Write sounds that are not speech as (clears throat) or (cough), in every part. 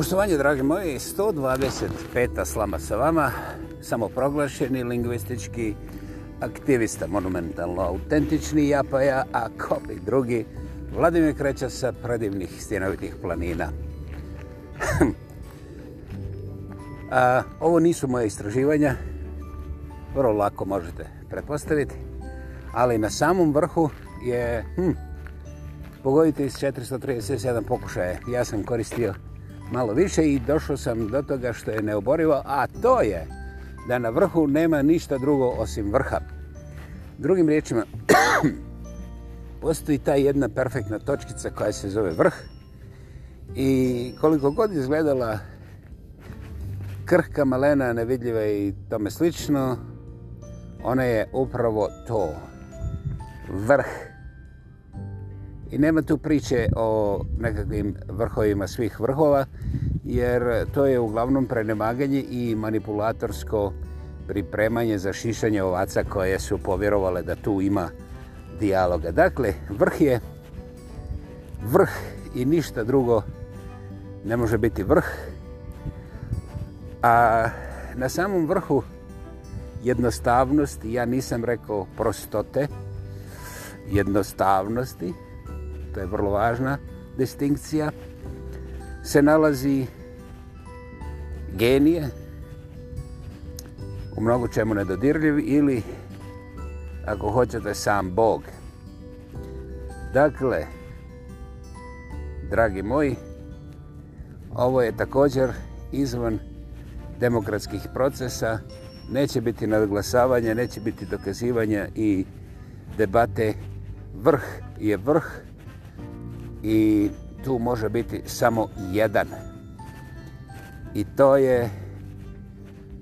Poštovanje, dragi moji, 125. slama sa vama, samoproglašeni lingvistički aktivista, monumentalno autentični Japaja, a kopi drugi, Vladimir Kreća sa predivnih stjenovitih planina. (laughs) a, ovo nisu moje istraživanja, vrlo lako možete prepostaviti, ali na samom vrhu je, hm, pogodite iz 437 pokušaje, ja sam koristio malo više i došao sam do toga što je neoborivo, a to je da na vrhu nema ništa drugo osim vrha. Drugim riječima, (clears throat) postoji ta jedna perfektna točkica koja se zove vrh i koliko god izgledala krhka, malena, nevidljiva i tome slično, ona je upravo to, vrh. I nema tu priče o nekakvim vrhovima svih vrhova, jer to je uglavnom prenemaganje i manipulatorsko pripremanje za šišanje ovaca koje su povjerovale da tu ima dijaloga. Dakle, vrh je vrh i ništa drugo ne može biti vrh. A na samom vrhu jednostavnosti, ja nisam rekao prostote, jednostavnosti, to je vrlo važna distinkcija, se nalazi genije, u mnogo čemu nedodirljiv, ili, ako hoćete, sam Bog. Dakle, dragi moji, ovo je također izvan demokratskih procesa, neće biti nadglasavanja, neće biti dokazivanja i debate. Vrh je vrh, i tu može biti samo jedan. I to je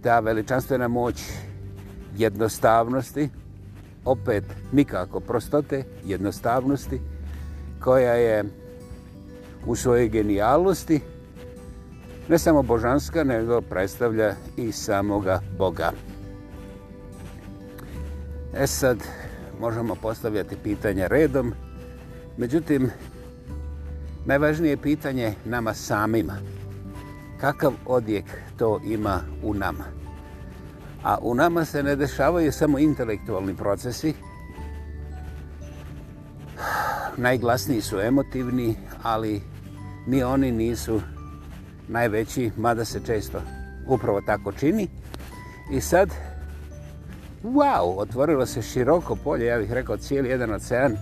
ta veličanstvena moć jednostavnosti, opet nikako prostote, jednostavnosti, koja je u svojoj genijalnosti ne samo božanska, nego predstavlja i samoga Boga. E sad, možemo postavljati pitanja redom, međutim, Najvažnije pitanje nama samima. Kakav odjek to ima u nama? A u nama se ne dešavaju samo intelektualni procesi. Najglasniji su emotivni, ali ni oni nisu najveći, mada se često upravo tako čini. I sad, wow, otvorilo se široko polje, ja bih rekao cijeli jedan ocean,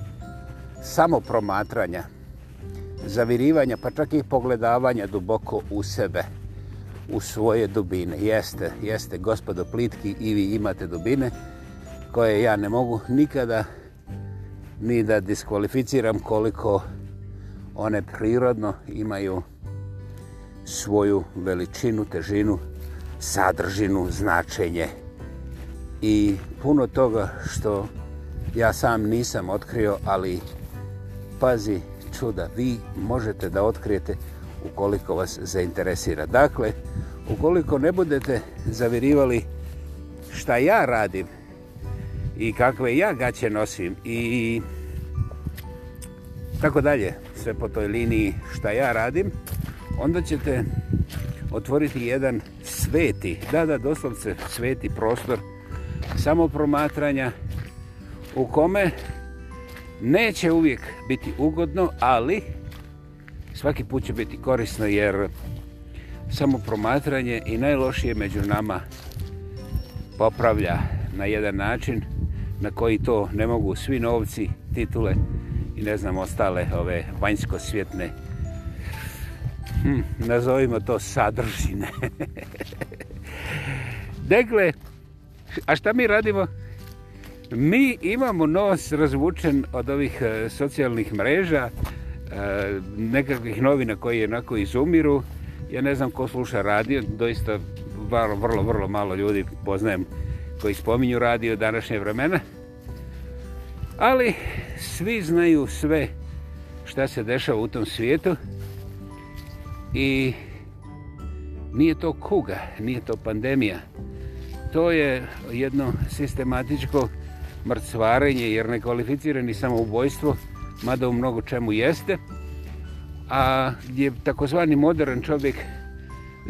samo promatranja, zavirivanja, pa čak i pogledavanja duboko u sebe, u svoje dubine. Jeste, jeste, gospodo plitki, i vi imate dubine koje ja ne mogu nikada ni da diskvalificiram koliko one prirodno imaju svoju veličinu, težinu, sadržinu, značenje i puno toga što ja sam nisam otkrio, ali pazi, čuda vi možete da otkrijete ukoliko vas zainteresira. Dakle, ukoliko ne budete zavirivali šta ja radim i kakve ja gaće nosim i tako dalje, sve po toj liniji šta ja radim, onda ćete otvoriti jedan sveti, da, da, doslovce sveti prostor samopromatranja u kome neće uvijek biti ugodno, ali svaki put će biti korisno jer samo promatranje i najlošije među nama popravlja na jedan način na koji to ne mogu svi novci, titule i ne znam ostale ove vanjsko-svjetne hm, nazovimo to sadržine. (laughs) Dekle, a šta mi radimo? Mi imamo nos razvučen od ovih e, socijalnih mreža, e, nekakvih novina koji jednako izumiru. Ja ne znam ko sluša radio, doista vrlo, vrlo, vrlo malo ljudi poznajem koji spominju radio današnje vremena. Ali svi znaju sve šta se dešava u tom svijetu i nije to kuga, nije to pandemija. To je jedno sistematičko mrcvarenje, jer nekvalificirani samoubojstvo, mada u mnogo čemu jeste, a gdje takozvani modern čovjek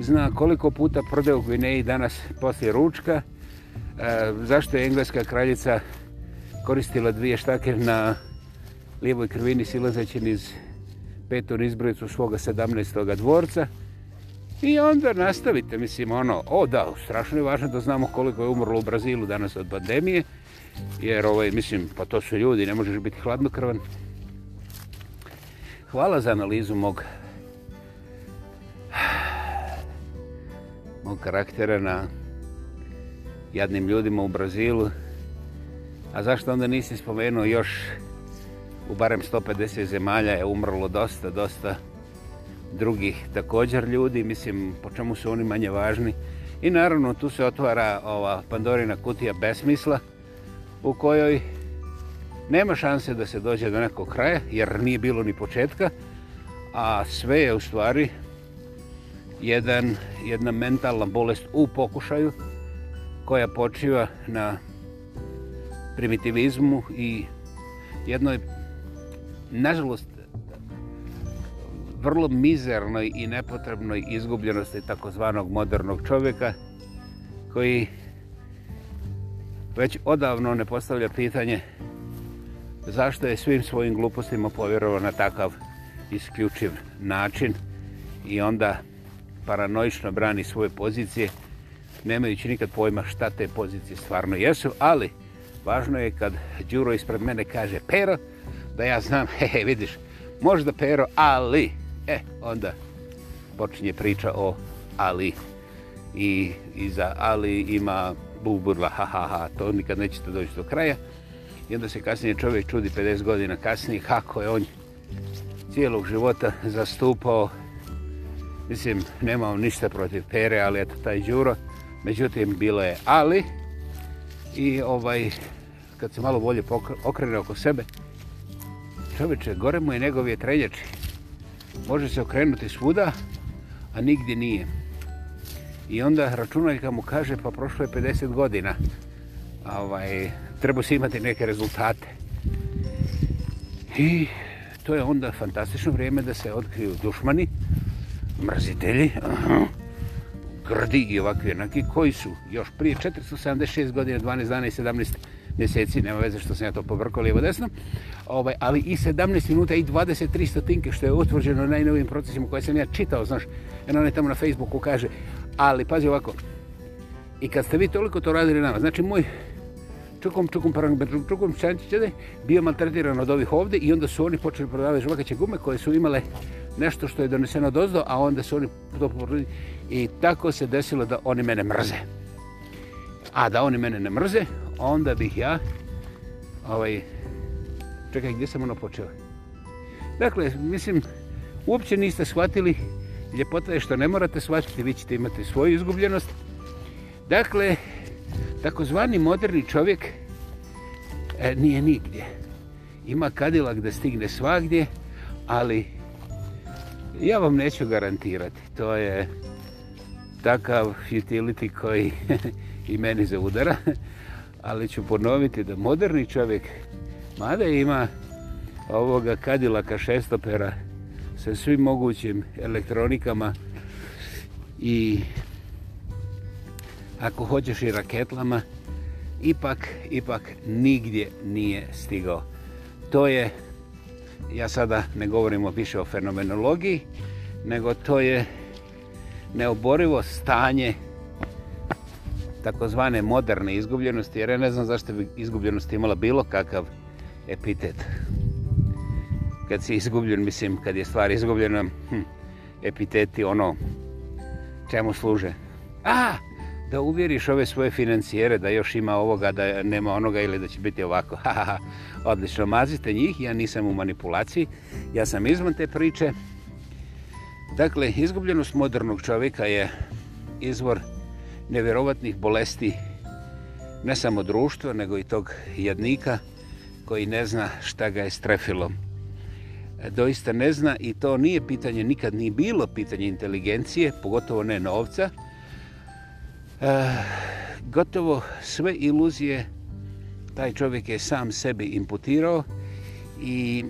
zna koliko puta prodeo Gvineji danas poslije ručka, a, e, zašto je engleska kraljica koristila dvije štake na lijevoj krvini silazećin iz petu nizbrojicu svoga 17. dvorca, I onda nastavite, mislim, ono, o da, strašno je važno da znamo koliko je umrlo u Brazilu danas od pandemije, jer, ovaj, mislim, pa to su ljudi, ne možeš biti hladnokrvan. Hvala za analizu mog, mog karaktera na jadnim ljudima u Brazilu. A zašto onda nisi spomenuo još u barem 150 zemalja je umrlo dosta, dosta, dosta, drugih također ljudi, mislim, po čemu su oni manje važni. I naravno, tu se otvara ova Pandorina kutija besmisla, u kojoj nema šanse da se dođe do nekog kraja, jer nije bilo ni početka, a sve je u stvari jedan, jedna mentalna bolest u pokušaju, koja počiva na primitivizmu i jednoj, nažalost, vrlo mizernoj i nepotrebnoj izgubljenosti takozvanog modernog čovjeka koji već odavno ne postavlja pitanje zašto je svim svojim glupostima povjerovao na takav isključiv način i onda paranoično brani svoje pozicije nemajući nikad pojma šta te pozicije stvarno jesu, ali važno je kad Đuro ispred mene kaže Pero, da ja znam, (laughs) he he, vidiš, možda Pero, ali E, onda počinje priča o Ali. I iza Ali ima buburva, ha, ha, ha, to nikad nećete doći do kraja. I onda se kasnije čovjek čudi 50 godina kasnije kako je on cijelog života zastupao. Mislim, nemao ništa protiv pere, ali eto taj džuro. Međutim, bilo je Ali. I ovaj, kad se malo bolje okrene oko sebe, čovječe, gore mu je njegovije trenjače može se okrenuti svuda, a nigdje nije. I onda računaljka mu kaže, pa prošlo je 50 godina. Ovaj, treba se imati neke rezultate. I to je onda fantastično vrijeme da se otkriju dušmani, mrzitelji, aha, grdi i ovakvi jednaki, koji su još prije 476 godina, 12, 12, 17 mjeseci, nema veze što sam ja to pobrkao lijevo desno, ovaj, ali i 17 minuta i 23 stotinke što je utvrđeno najnovim procesima koje sam ja čitao, znaš, jedan onaj tamo na Facebooku kaže, ali pazi ovako, i kad ste vi toliko to radili nama, znači moj čukom čukom parang bedrug čukom čančićede bio maltretiran od ovih ovde i onda su oni počeli prodavati žvakaće gume koje su imale nešto što je doneseno dozdo, a onda su oni to poprodili i tako se desilo da oni mene mrze. A da oni mene ne mrze, onda bih ja ovaj čekaj gdje sam ono počeo dakle mislim uopće niste shvatili ljepota je što ne morate shvatiti vi ćete imati svoju izgubljenost dakle takozvani moderni čovjek e, nije nigdje ima kadila gdje stigne svagdje ali ja vam neću garantirati to je takav utility koji (laughs) i meni za udara ali ću ponoviti da moderni čovjek, mada ima ovoga kadilaka šestopera sa svim mogućim elektronikama i ako hoćeš i raketlama, ipak, ipak nigdje nije stigao. To je, ja sada ne govorimo više o fenomenologiji, nego to je neoborivo stanje takozvane moderne izgubljenosti, jer ja ne znam zašto bi izgubljenost imala bilo kakav epitet. Kad si izgubljen, mislim, kad je stvar izgubljena, hm, epiteti, ono, čemu služe? A, da uvjeriš ove svoje financijere da još ima ovoga, da nema onoga ili da će biti ovako. (laughs) Ha, ha, ha. Odlično, mazite njih, ja nisam u manipulaciji, ja sam izvan te priče. Dakle, izgubljenost modernog čovjeka je izvor izgubljenosti nevjerovatnih bolesti ne samo društva, nego i tog jednika koji ne zna šta ga je strefilo. Doista ne zna i to nije pitanje, nikad nije bilo pitanje inteligencije, pogotovo ne novca. E, gotovo sve iluzije taj čovjek je sam sebi imputirao i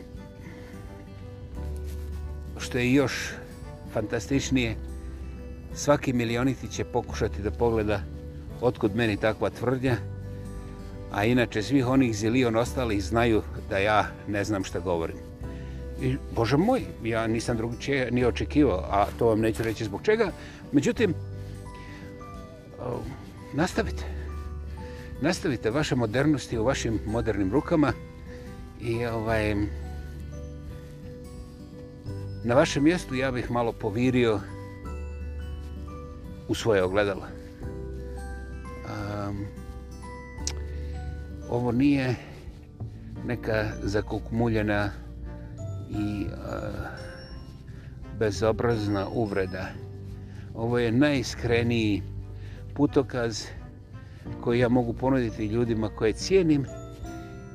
što je još fantastičnije, svaki milioniti će pokušati da pogleda otkud meni takva tvrdnja, a inače svih onih zilion ostalih znaju da ja ne znam šta govorim. I, Bože moj, ja nisam drugiče ni očekivao, a to vam neću reći zbog čega. Međutim, nastavite. Nastavite vaše modernosti u vašim modernim rukama i ovaj, na vašem mjestu ja bih malo povirio u svoje ogledalo. Um, ovo nije neka zakukmuljena i uh, bezobrazna uvreda. Ovo je najiskreniji putokaz koji ja mogu ponuditi ljudima koje cijenim,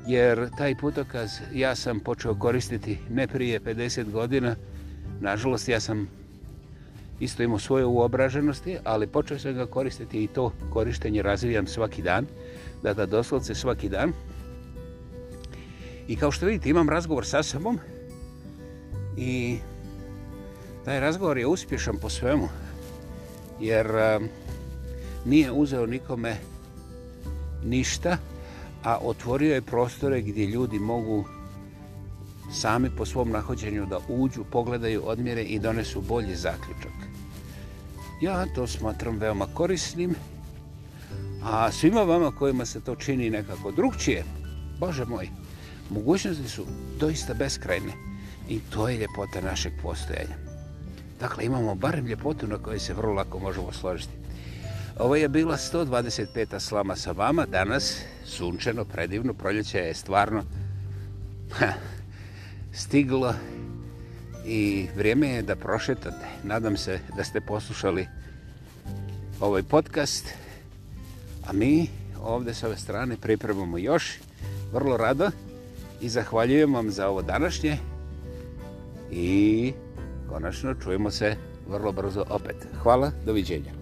jer taj putokaz ja sam počeo koristiti ne prije 50 godina. Nažalost, ja sam isto imao svoje uobraženosti, ali počeo sam ga koristiti i to korištenje razvijam svaki dan, da da doslovce svaki dan. I kao što vidite, imam razgovor sa sobom i taj razgovor je uspješan po svemu, jer nije uzeo nikome ništa, a otvorio je prostore gdje ljudi mogu sami po svom nahođenju da uđu, pogledaju, odmjere i donesu bolji zaključak. Ja to smatram veoma korisnim, a svima vama kojima se to čini nekako drugčije, Bože moj, mogućnosti su doista beskrajne i to je ljepota našeg postojanja. Dakle, imamo barem ljepotu na kojoj se vrlo lako možemo složiti. Ovo je bila 125. slama sa vama. Danas, sunčeno, predivno, proljeće je stvarno... Ha stiglo i vrijeme je da prošetate. Nadam se da ste poslušali ovaj podcast, a mi ovdje s ove strane pripremamo još vrlo rado i zahvaljujem vam za ovo današnje i konačno čujemo se vrlo brzo opet. Hvala, doviđenja.